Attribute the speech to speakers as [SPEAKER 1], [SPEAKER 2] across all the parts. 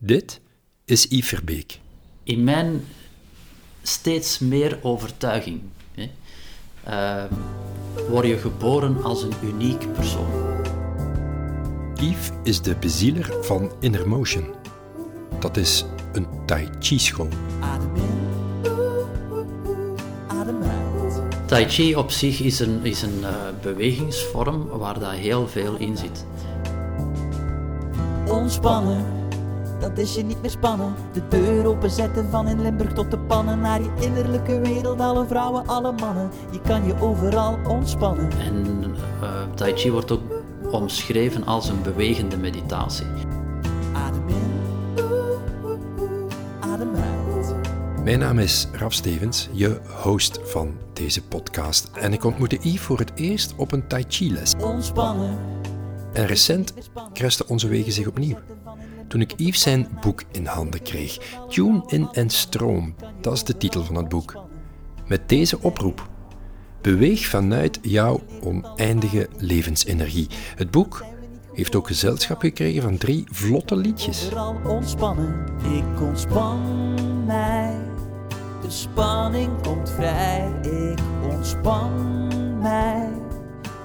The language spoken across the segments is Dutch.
[SPEAKER 1] Dit is Yves Verbeek.
[SPEAKER 2] In mijn steeds meer overtuiging hè, uh, word je geboren als een uniek persoon.
[SPEAKER 1] Yves is de bezieler van Inner Motion. Dat is een Tai Chi school.
[SPEAKER 2] Adem in, adem uit. Tai Chi op zich is een, is een uh, bewegingsvorm waar daar heel veel in zit.
[SPEAKER 3] Ontspannen, dat is je niet meer spannen. De deur openzetten van in Limburg tot de pannen. Naar je innerlijke wereld, alle vrouwen, alle mannen. Je kan je overal ontspannen.
[SPEAKER 2] En uh, Tai Chi wordt ook omschreven als een bewegende meditatie.
[SPEAKER 3] Adem in, adem uit.
[SPEAKER 1] Mijn naam is Raf Stevens, je host van deze podcast. En ik ontmoette Yves voor het eerst op een Tai Chi les.
[SPEAKER 3] Ontspannen.
[SPEAKER 1] En recent kruisten onze wegen zich opnieuw. Toen ik Yves zijn boek in handen kreeg. Tune in en stroom, dat is de titel van het boek. Met deze oproep. Beweeg vanuit jouw oneindige levensenergie. Het boek heeft ook gezelschap gekregen van drie vlotte liedjes.
[SPEAKER 3] Overal ontspannen, ik ontspan mij. De spanning komt vrij, ik ontspan mij.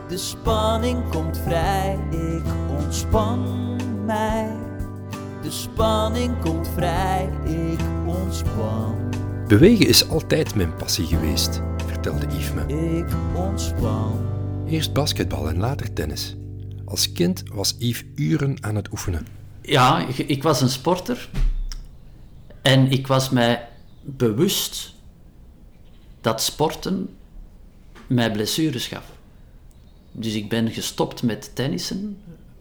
[SPEAKER 3] De spanning komt vrij, ik ontspan mij. Spanning komt vrij, ik ontspan.
[SPEAKER 1] Bewegen is altijd mijn passie geweest, vertelde Yves me.
[SPEAKER 3] Ik ontspan.
[SPEAKER 1] Eerst basketbal en later tennis. Als kind was Yves uren aan het oefenen.
[SPEAKER 2] Ja, ik, ik was een sporter en ik was mij bewust dat sporten mij blessures gaf. Dus ik ben gestopt met tennissen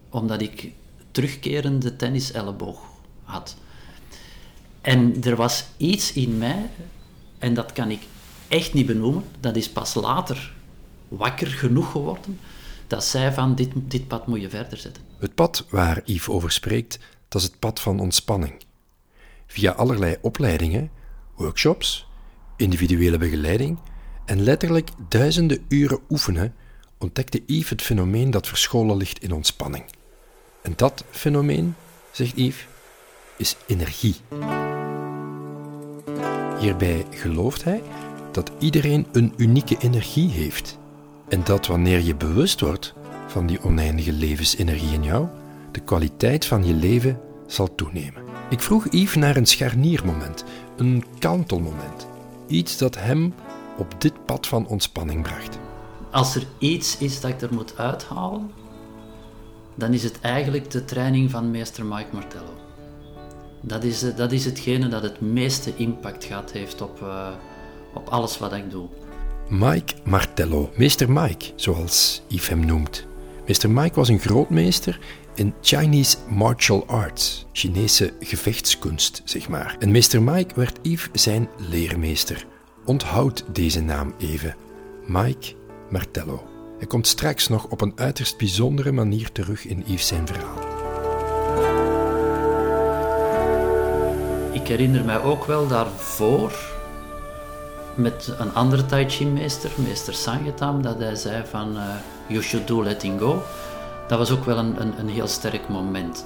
[SPEAKER 2] omdat ik terugkerende tenniselleboog had. En er was iets in mij, en dat kan ik echt niet benoemen, dat is pas later wakker genoeg geworden, dat zei van dit, dit pad moet je verder zetten.
[SPEAKER 1] Het pad waar Yves over spreekt, dat is het pad van ontspanning. Via allerlei opleidingen, workshops, individuele begeleiding en letterlijk duizenden uren oefenen ontdekte Yves het fenomeen dat verscholen ligt in ontspanning. En dat fenomeen, zegt Yves, is energie. Hierbij gelooft hij dat iedereen een unieke energie heeft en dat wanneer je bewust wordt van die oneindige levensenergie in jou, de kwaliteit van je leven zal toenemen. Ik vroeg Yves naar een scharniermoment, een kantelmoment, iets dat hem op dit pad van ontspanning bracht.
[SPEAKER 2] Als er iets is dat ik er moet uithalen, dan is het eigenlijk de training van meester Mike Martello. Dat is, dat is hetgene dat het meeste impact gehad heeft op, uh, op alles wat ik doe.
[SPEAKER 1] Mike Martello, meester Mike, zoals Yves hem noemt. Meester Mike was een grootmeester in Chinese martial arts, Chinese gevechtskunst, zeg maar. En meester Mike werd Yves zijn leermeester. Onthoud deze naam even. Mike Martello. Hij komt straks nog op een uiterst bijzondere manier terug in Yves zijn verhaal.
[SPEAKER 2] Ik herinner mij ook wel daarvoor met een andere Tai Chi meester, meester Sangetam, dat hij zei van uh, you should do letting go. Dat was ook wel een, een, een heel sterk moment.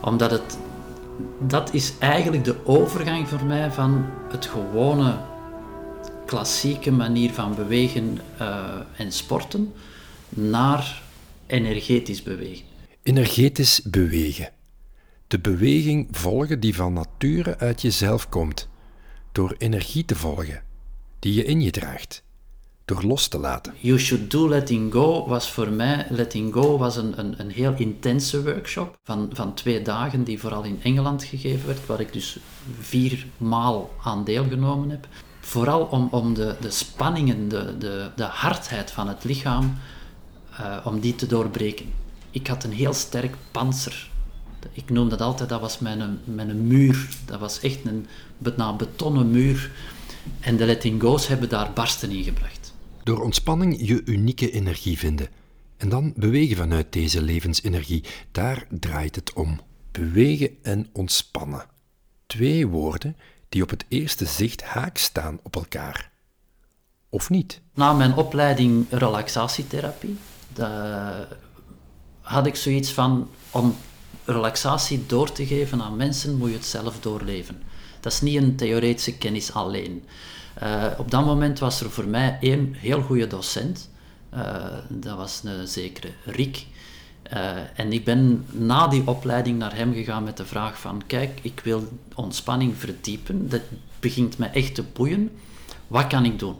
[SPEAKER 2] Omdat het, dat is eigenlijk de overgang voor mij van het gewone klassieke manier van bewegen uh, en sporten naar energetisch bewegen.
[SPEAKER 1] Energetisch bewegen. De beweging volgen die van nature uit jezelf komt, door energie te volgen, die je in je draagt, door los te laten.
[SPEAKER 2] You should do letting go was voor mij, letting go was een, een, een heel intense workshop van, van twee dagen die vooral in Engeland gegeven werd, waar ik dus vier maal aan deelgenomen heb. Vooral om, om de, de spanningen, de, de, de hardheid van het lichaam, uh, om die te doorbreken. Ik had een heel sterk panzer. Ik noem dat altijd, dat was mijn, mijn muur. Dat was echt een bijna betonnen muur. En de letting go's hebben daar barsten in gebracht.
[SPEAKER 1] Door ontspanning je unieke energie vinden. En dan bewegen vanuit deze levensenergie. Daar draait het om. Bewegen en ontspannen. Twee woorden die op het eerste zicht haak staan op elkaar. Of niet?
[SPEAKER 2] Na mijn opleiding relaxatietherapie had ik zoiets van om relaxatie door te geven aan mensen, moet je het zelf doorleven. Dat is niet een theoretische kennis alleen. Uh, op dat moment was er voor mij één heel goede docent. Uh, dat was een zekere Riek. En ik ben na die opleiding naar hem gegaan met de vraag van... Kijk, ik wil ontspanning verdiepen. Dat begint mij echt te boeien. Wat kan ik doen?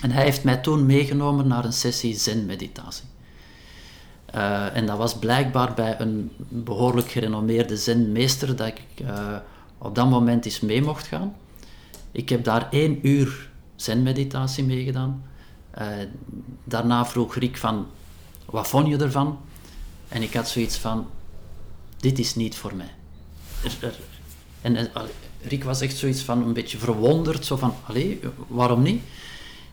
[SPEAKER 2] En hij heeft mij toen meegenomen naar een sessie zen-meditatie. Uh, en dat was blijkbaar bij een behoorlijk gerenommeerde zenmeester dat ik uh, op dat moment eens mee mocht gaan. Ik heb daar één uur zenmeditatie mee gedaan. Uh, daarna vroeg Rick van, wat vond je ervan? En ik had zoiets van, dit is niet voor mij. Er, en Rick was echt zoiets van, een beetje verwonderd, zo van, allee, waarom niet?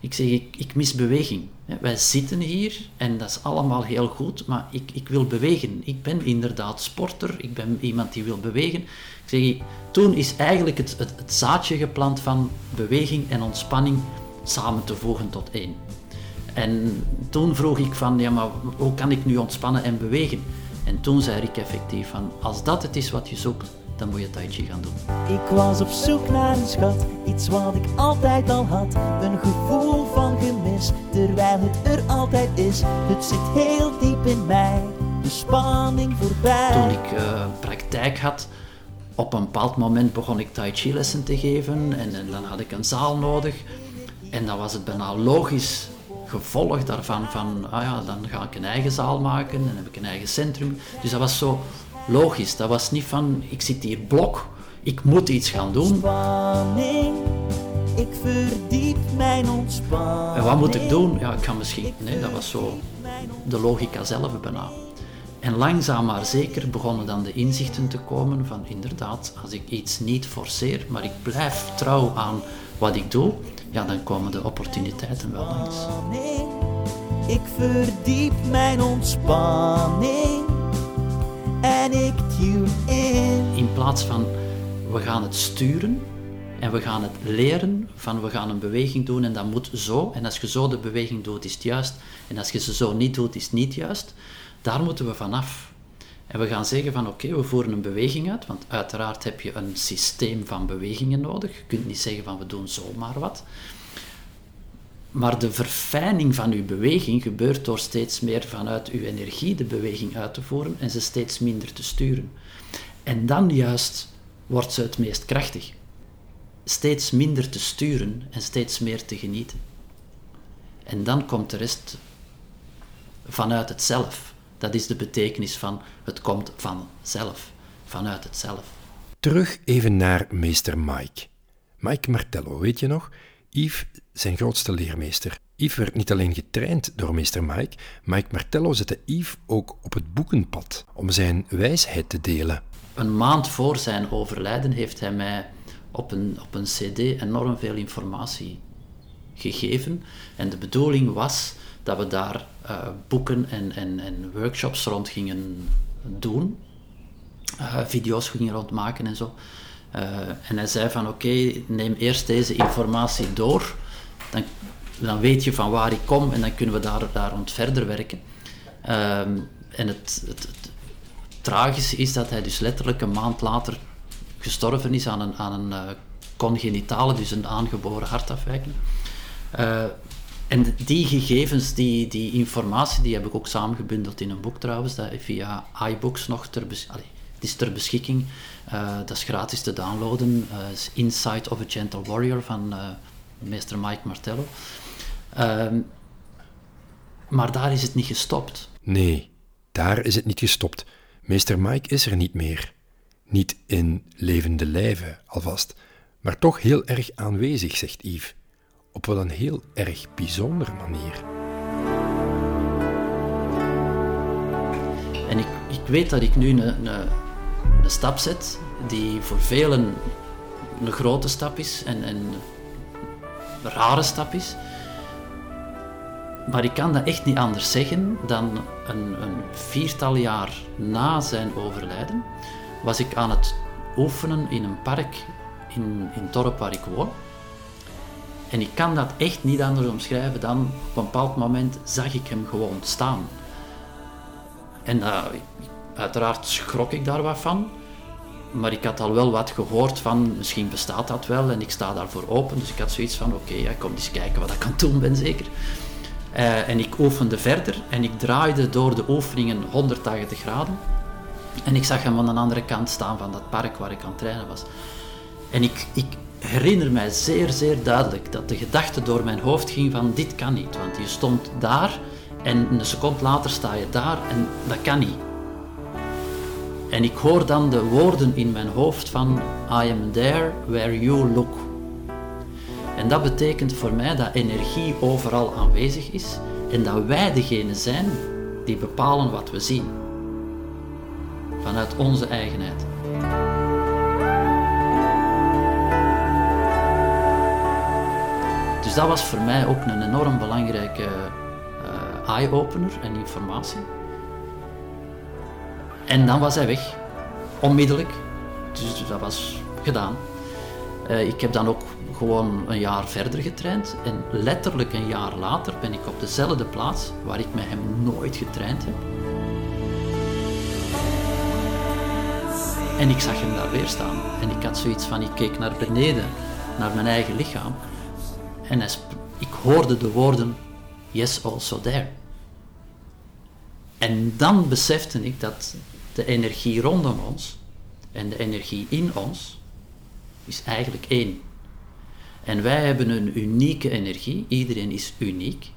[SPEAKER 2] Ik zeg, ik, ik mis beweging. Wij zitten hier en dat is allemaal heel goed, maar ik, ik wil bewegen. Ik ben inderdaad sporter, ik ben iemand die wil bewegen. Ik zeg, toen is eigenlijk het, het, zaadje geplant van beweging en ontspanning samen te voegen tot één. En toen vroeg ik van, ja, maar hoe kan ik nu ontspannen en bewegen? En toen zei ik effectief van, als dat het is wat je zoekt, dan moet je Tai Chi gaan doen.
[SPEAKER 3] Ik was op zoek naar een schat, iets wat ik altijd al had. Een gevoel van gemis, terwijl het er altijd is. Het zit heel diep in mij, de spanning voorbij.
[SPEAKER 2] Toen ik uh, praktijk had, op een bepaald moment begon ik Tai Chi lessen te geven. En, en dan had ik een zaal nodig. En dan was het bijna logisch gevolg daarvan van, ah ja, dan ga ik een eigen zaal maken en heb ik een eigen centrum. Dus dat was zo logisch. Dat was niet van, ik zit hier blok, ik moet iets gaan doen.
[SPEAKER 3] Spanning, ik verdiep mijn ontspanning.
[SPEAKER 2] En wat moet ik doen? Ja, ik ga misschien... Nee, dat was zo de logica zelf bijna. En langzaam maar zeker begonnen dan de inzichten te komen van inderdaad, als ik iets niet forceer, maar ik blijf trouw aan wat ik doe, ja, dan komen de opportuniteiten wel langs.
[SPEAKER 3] Ik verdiep mijn ontspanning In
[SPEAKER 2] plaats van we gaan het sturen en we gaan het leren van we gaan een beweging doen en dat moet zo. En als je zo de beweging doet, is het juist. En als je ze zo niet doet, is het niet juist. Daar moeten we vanaf. En we gaan zeggen van oké, we voeren een beweging uit, want uiteraard heb je een systeem van bewegingen nodig. Je kunt niet zeggen van we doen zomaar wat. Maar de verfijning van uw beweging gebeurt door steeds meer vanuit uw energie de beweging uit te voeren en ze steeds minder te sturen. En dan juist wordt ze het meest krachtig. Steeds minder te sturen en steeds meer te genieten. En dan komt de rest vanuit het zelf. Dat is de betekenis van het komt vanzelf, vanuit het zelf.
[SPEAKER 1] Terug even naar meester Mike. Mike Martello, weet je nog? Yves, zijn grootste leermeester. Yves werd niet alleen getraind door meester Mike, Mike Martello zette Yves ook op het boekenpad om zijn wijsheid te delen.
[SPEAKER 2] Een maand voor zijn overlijden heeft hij mij op een, op een cd enorm veel informatie gegeven. En de bedoeling was dat we daar uh, boeken en, en, en, workshops rond gingen doen. Uh, video's gingen rondmaken en zo. Uh, en hij zei van oké, neem eerst deze informatie door. Dan, dan weet je van waar ik kom en dan kunnen we daar, daar rond verder werken. Um, en het, het, tragische is dat hij dus letterlijk een maand later gestorven is aan een, aan een congenitale, dus een aangeboren hartafwijking. En die gegevens, die, die informatie, die heb ik ook samengebundeld in een boek trouwens, dat via iBooks nog ter, het is ter beschikking. Uh, dat is gratis te downloaden. Uh, is Inside of a Gentle Warrior van uh, meester Mike Martello. Ehm, maar daar is het niet gestopt.
[SPEAKER 1] Nee, daar is het niet gestopt. Meester Mike is er niet meer. Niet in levende lijven alvast, maar toch heel erg aanwezig, zegt Yves op wel een heel erg bijzondere manier.
[SPEAKER 2] En ik, ik weet dat ik nu een, een, stap zet die voor velen een grote stap is en, en een rare stap is. Maar ik kan dat echt niet anders zeggen dan een, een, viertal jaar na zijn overlijden was ik aan het oefenen in een park in, in het dorp waar ik woon. En ik kan dat echt niet anders omschrijven dan op een bepaald moment zag ik hem gewoon staan. En uh, Uiteraard schrok ik daar wat van. Maar ik had al wel wat gehoord van, misschien bestaat dat wel en ik sta daarvoor open. Dus ik had zoiets van, oké, ja, kom eens kijken wat ik het doen ben zeker. Eh, en ik oefende verder en ik draaide door de oefeningen 180 graden. En ik zag hem aan de andere kant staan van dat park waar ik aan het trainen was. En ik, ik herinner mij zeer, zeer duidelijk dat de gedachte door mijn hoofd ging van dit kan niet. Want je stond daar en een seconde later sta je daar en dat kan niet. En ik hoor dan de woorden in mijn hoofd van I am there where you look. En dat betekent voor mij dat energie overal aanwezig is en dat wij degene zijn die bepalen wat we zien. Vanuit onze eigenheid. Dus dat was voor mij ook een enorm belangrijke uh, eye-opener en informatie. En dan was hij weg. Onmiddellijk. Dus dat was gedaan. Uh, ik heb dan ook gewoon een jaar verder getraind. En letterlijk een jaar later ben ik op dezelfde plaats waar ik met hem nooit getraind heb. En ik zag hem daar weer staan. En ik had zoiets van, ik keek naar beneden, naar mijn eigen lichaam. En ik hoorde de woorden, yes, also there. En dan besefte ik dat de energie rondom ons en de energie in ons is eigenlijk één. En wij hebben een unieke energie, iedereen is uniek.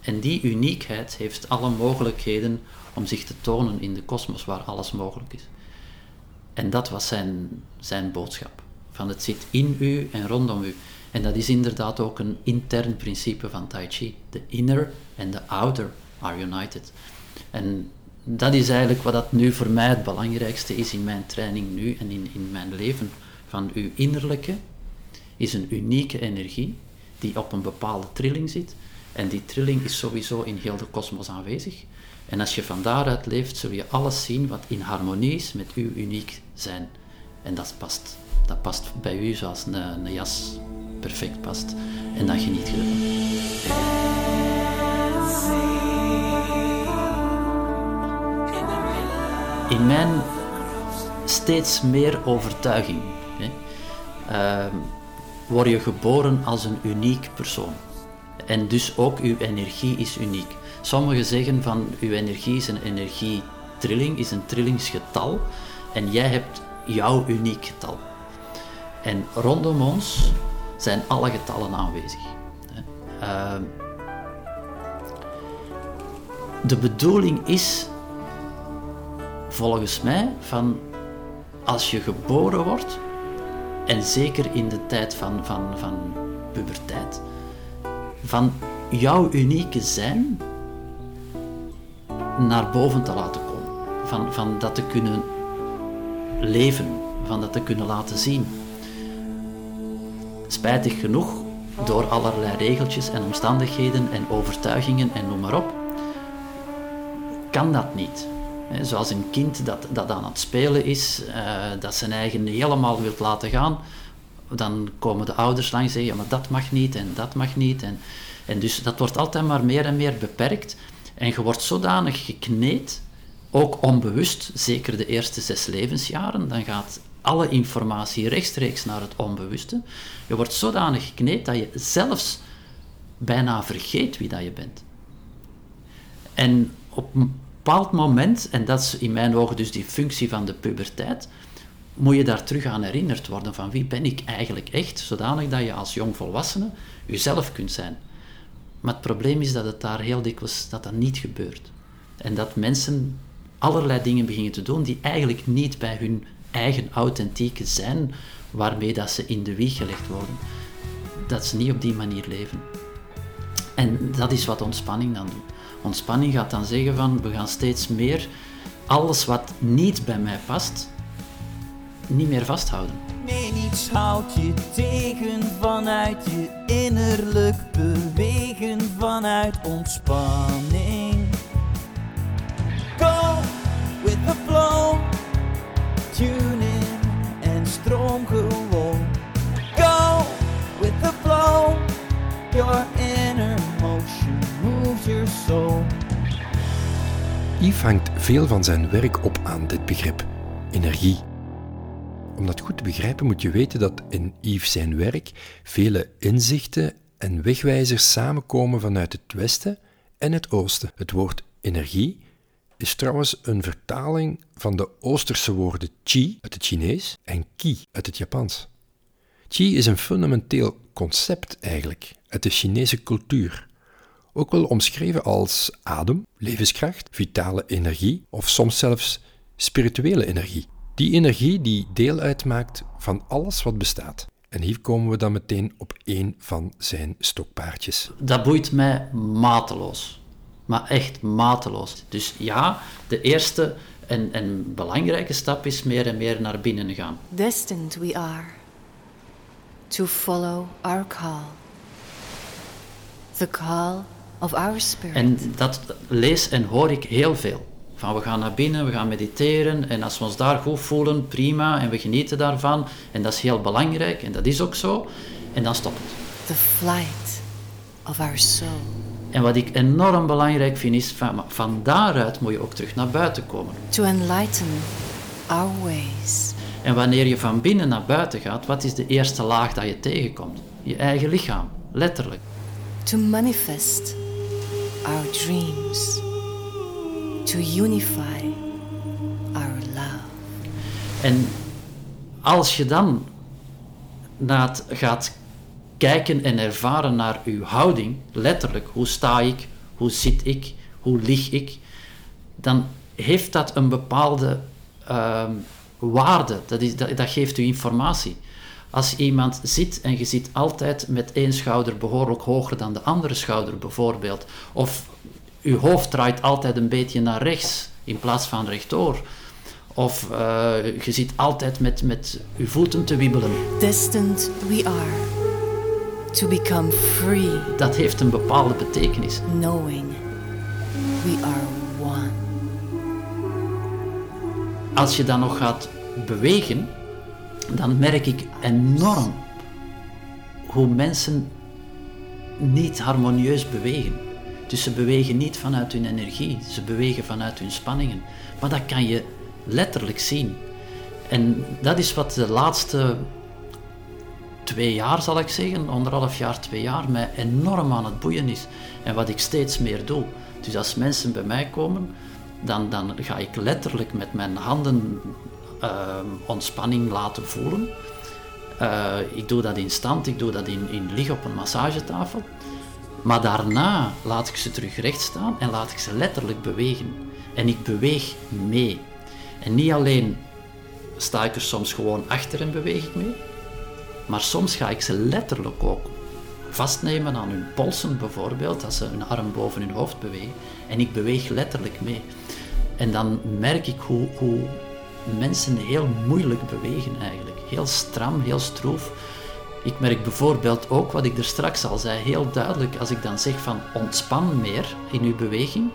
[SPEAKER 2] En die uniekheid heeft alle mogelijkheden om zich te tonen in de kosmos waar alles mogelijk is. En dat was zijn, zijn boodschap. Van het zit in u en rondom u. En dat is inderdaad ook een intern principe van Tai Chi. De inner en de outer are united. En dat is eigenlijk wat dat nu voor mij het belangrijkste is in mijn training nu en in, in mijn leven. Van uw innerlijke is een unieke energie die op een bepaalde trilling zit. En die trilling is sowieso in heel de kosmos aanwezig. En als je van daaruit leeft, zul je alles zien wat in harmonie is met uw uniek zijn. En dat past, dat past bij u zoals een, een jas perfect past. En dan geniet je ervan. In mijn steeds meer overtuiging hè, uh, word je geboren als een uniek persoon. En dus ook uw energie is uniek. Sommigen zeggen van uw energie is een energietrilling, is een trillingsgetal. En jij hebt jouw uniek getal. En rondom ons zijn alle getallen aanwezig. Uh, de bedoeling is volgens mij van als je geboren wordt, en zeker in de tijd van, van, van puberteit, van jouw unieke zijn naar boven te laten komen. Van, van dat te kunnen leven, van dat te kunnen laten zien. Spijtig genoeg, door allerlei regeltjes en omstandigheden en overtuigingen en noem maar op, kan dat niet. Zoals een kind dat, dat aan het spelen is, uh, dat zijn eigen helemaal wilt laten gaan, dan komen de ouders langs en zeggen, ja, maar dat mag niet en dat mag niet. En, en dus dat wordt altijd maar meer en meer beperkt. En je wordt zodanig gekneed, ook onbewust, zeker de eerste zes levensjaren, dan gaat alle informatie rechtstreeks naar het onbewuste. Je wordt zodanig gekneed dat je zelfs bijna vergeet wie dat je bent. En op bepaald moment, en dat is in mijn ogen dus die functie van de puberteit, moet je daar terug aan herinnerd worden van wie ben ik eigenlijk echt, zodanig dat je als jongvolwassene jezelf kunt zijn. Maar het probleem is dat het daar heel dikwijls dat dat niet gebeurt. En dat mensen allerlei dingen beginnen te doen die eigenlijk niet bij hun eigen authentieke zijn, waarmee dat ze in de wieg gelegd worden, dat ze niet op die manier leven. En dat is wat ontspanning dan doet. Ontspanning gaat dan zeggen van we gaan steeds meer alles wat niet bij mij past, niet meer vasthouden.
[SPEAKER 3] Nee, niets houdt je tegen vanuit je innerlijk bewegen vanuit ontspanning. Go with the flow, tune in en stroom gewoon. Go with the flow, your.
[SPEAKER 1] Yves hangt veel van zijn werk op aan dit begrip: energie. Om dat goed te begrijpen moet je weten dat in Yves zijn werk vele inzichten en wegwijzers samenkomen vanuit het Westen en het Oosten. Het woord energie is trouwens een vertaling van de Oosterse woorden chi uit het Chinees en ki uit het Japans. Chi is een fundamenteel concept eigenlijk uit de Chinese cultuur. Ook wel omschreven als adem, levenskracht, vitale energie of soms zelfs spirituele energie. Die energie die deel uitmaakt van alles wat bestaat. En hier komen we dan meteen op één van zijn stokpaardjes.
[SPEAKER 2] Dat boeit mij mateloos. Maar echt mateloos. Dus ja, de eerste en, en belangrijke stap is meer en meer naar binnen gaan.
[SPEAKER 4] Destined we are to follow our call. The call of our spirit.
[SPEAKER 2] En dat lees en hoor ik heel veel. Van we gaan naar binnen, we gaan mediteren en als we ons daar goed voelen, prima, en we genieten daarvan. En dat is heel belangrijk en dat is ook zo. En dan stopt het.
[SPEAKER 4] The flight of our soul.
[SPEAKER 2] En wat ik enorm belangrijk vind is, van, van daaruit moet je ook terug naar buiten komen.
[SPEAKER 4] To enlighten our ways.
[SPEAKER 2] En wanneer je van binnen naar buiten gaat, wat is de eerste laag dat je tegenkomt? Je eigen lichaam, letterlijk.
[SPEAKER 4] To manifest our dreams. To unify our love.
[SPEAKER 2] En als je dan naar gaat kijken en ervaren naar uw houding, letterlijk, hoe sta ik, hoe zit ik, hoe lig ik, dan heeft dat een bepaalde ehm, waarde, dat, is, dat geeft u informatie. Als iemand zit en je zit altijd met één schouder behoorlijk hoger dan de andere schouder bijvoorbeeld, of uw hoofd draait altijd een beetje naar rechts in plaats van rechtdoor, of uh, je zit altijd met, met uw voeten te wiebelen.
[SPEAKER 4] We are to become free.
[SPEAKER 2] Dat heeft een bepaalde betekenis.
[SPEAKER 4] Knowing we are one.
[SPEAKER 2] Als je dan nog gaat bewegen, dan merk ik enorm hoe mensen niet harmonieus bewegen. Dus ze bewegen niet vanuit hun energie, ze bewegen vanuit hun spanningen. Maar dat kan je letterlijk zien. En dat is wat de laatste twee jaar, zal ik zeggen, anderhalf jaar, twee jaar, mij enorm aan het boeien is. En wat ik steeds meer doe. Dus als mensen bij mij komen, dan, dan ga ik letterlijk met mijn handen uh, ontspanning laten voelen. Uh, ik doe dat in stand, ik doe dat in, in lig op een massagetafel. Maar daarna laat ik ze terug recht staan en laat ik ze letterlijk bewegen. En ik beweeg mee. En niet alleen sta ik er soms gewoon achter en beweeg ik mee, maar soms ga ik ze letterlijk ook vastnemen aan hun polsen bijvoorbeeld, als ze hun arm boven hun hoofd bewegen. En ik beweeg letterlijk mee. En dan merk ik hoe, hoe mensen heel moeilijk bewegen eigenlijk. Heel stram, heel stroef. Ik merk bijvoorbeeld ook, wat ik er straks al zei, heel duidelijk als ik dan zeg van ontspan meer in uw beweging,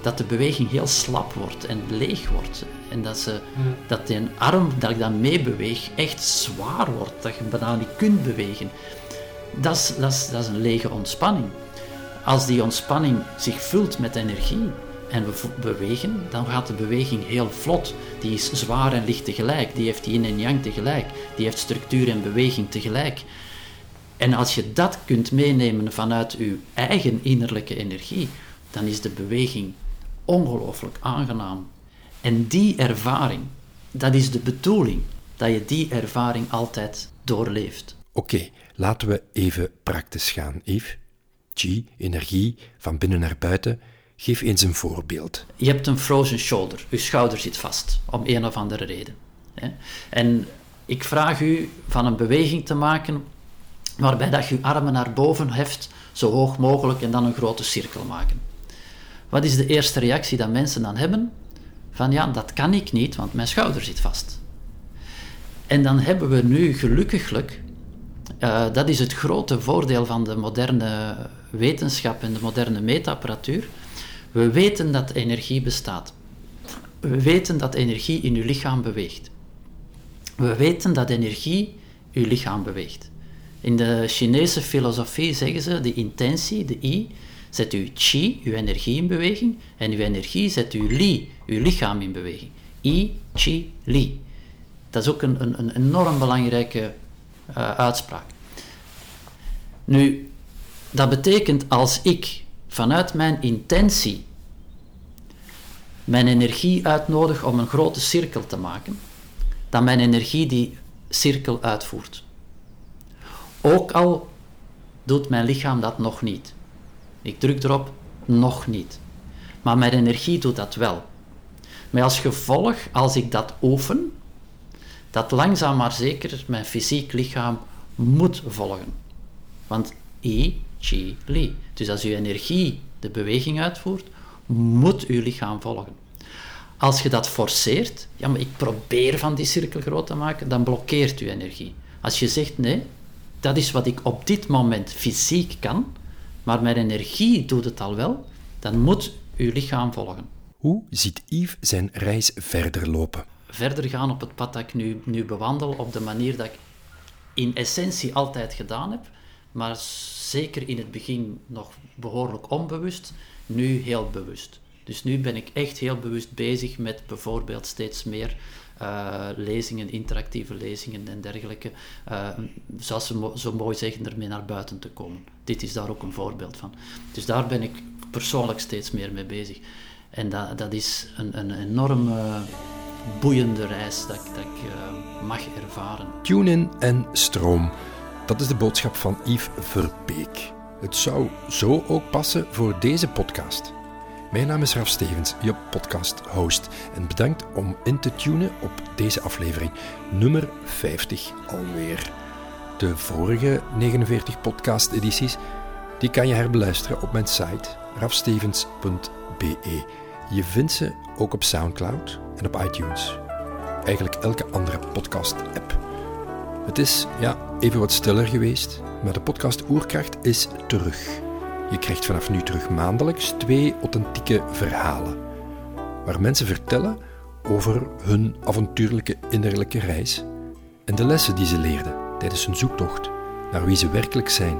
[SPEAKER 2] dat de beweging heel slap wordt en leeg wordt. En dat, ze, dat die arm dat ik dan mee beweeg echt zwaar wordt, dat je bijna niet kunt bewegen. Dat is, dat, is, dat is een lege ontspanning. Als die ontspanning zich vult met energie en we bewegen, dan gaat de beweging heel vlot. Die is zwaar en licht tegelijk. Die heeft yin en yang tegelijk. Die heeft structuur en beweging tegelijk. En als je dat kunt meenemen vanuit uw eigen innerlijke energie, dan is de beweging ongelooflijk aangenaam. En die ervaring, dat is de bedoeling, dat je die ervaring altijd doorleeft.
[SPEAKER 1] Oké, laten we even praktisch gaan, Yves. Chi, energie, van binnen naar buiten. Geef eens een voorbeeld.
[SPEAKER 2] Je hebt een frozen shoulder. Je schouder zit vast, om een of andere reden. En ik vraag u van een beweging te maken waarbij dat je je armen naar boven heft, zo hoog mogelijk, en dan een grote cirkel maken. Wat is de eerste reactie dat mensen dan hebben? Van ja, dat kan ik niet, want mijn schouder zit vast. En dan hebben we nu gelukkiglijk, uh, dat is het grote voordeel van de moderne wetenschap en de moderne meetapparatuur, we weten dat energie bestaat. We weten dat energie in uw lichaam beweegt. We weten dat energie uw lichaam beweegt. In de Chinese filosofie zeggen ze, de intentie, de I, zet uw chi, uw energie in beweging, en uw energie zet uw li, uw lichaam in beweging. I, chi, li. Dat is ook een, een, een enorm belangrijke uh, uitspraak. Nu, dat betekent als ik vanuit mijn intentie mijn energie uitnodig om een grote cirkel te maken, dan mijn energie die cirkel uitvoert. Ook al doet mijn lichaam dat nog niet. Ik druk erop, nog niet. Maar mijn energie doet dat wel. Maar als gevolg, als ik dat oefen, dat langzaam maar zeker mijn fysiek lichaam moet volgen. Want I, Chi, Li. Dus als uw energie de beweging uitvoert, moet uw lichaam volgen. Als je dat forceert, ja, maar ik probeer van die cirkel groot te maken, dan blokkeert uw energie. Als je zegt nee, dat is wat ik op dit moment fysiek kan, maar mijn energie doet het al wel, dan moet uw lichaam volgen.
[SPEAKER 1] Hoe ziet Yves zijn reis verder lopen?
[SPEAKER 2] Verder gaan op het pad dat ik nu, nu bewandel, op de manier dat ik in essentie altijd gedaan heb, maar zeker in het begin nog behoorlijk onbewust, nu heel bewust. Dus nu ben ik echt heel bewust bezig met bijvoorbeeld steeds meer uh, lezingen, interactieve lezingen en dergelijke, uh, zoals ze zo mooi zeggen, ermee naar buiten te komen. Dit is daar ook een voorbeeld van. Dus daar ben ik persoonlijk steeds meer mee bezig. En dat, dat is een, een enorm boeiende reis dat, dat ik uh, mag ervaren.
[SPEAKER 1] Tune in en stroom. Dat is de boodschap van Yves Verbeek. Het zou zo ook passen voor deze podcast. Mijn naam is Raf Stevens, je podcast-host. En bedankt om in te tunen op deze aflevering, nummer 50 alweer. De vorige 49 podcast-edities die kan je herbeluisteren op mijn site rafstevens.be. Je vindt ze ook op SoundCloud en op iTunes. Eigenlijk elke andere podcast-app. Het is ja, even wat stiller geweest, maar de podcast Oerkracht is terug. Je krijgt vanaf nu terug maandelijks twee authentieke verhalen, waar mensen vertellen over hun avontuurlijke innerlijke reis en de lessen die ze leerden tijdens hun zoektocht naar wie ze werkelijk zijn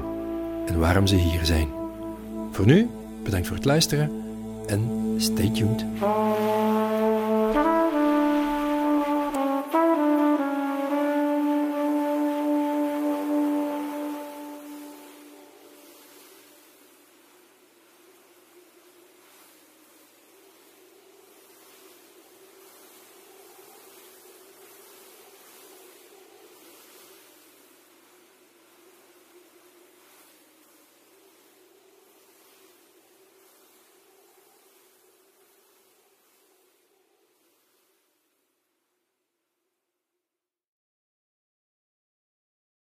[SPEAKER 1] en waarom ze hier zijn. Voor nu, bedankt voor het luisteren en stay tuned.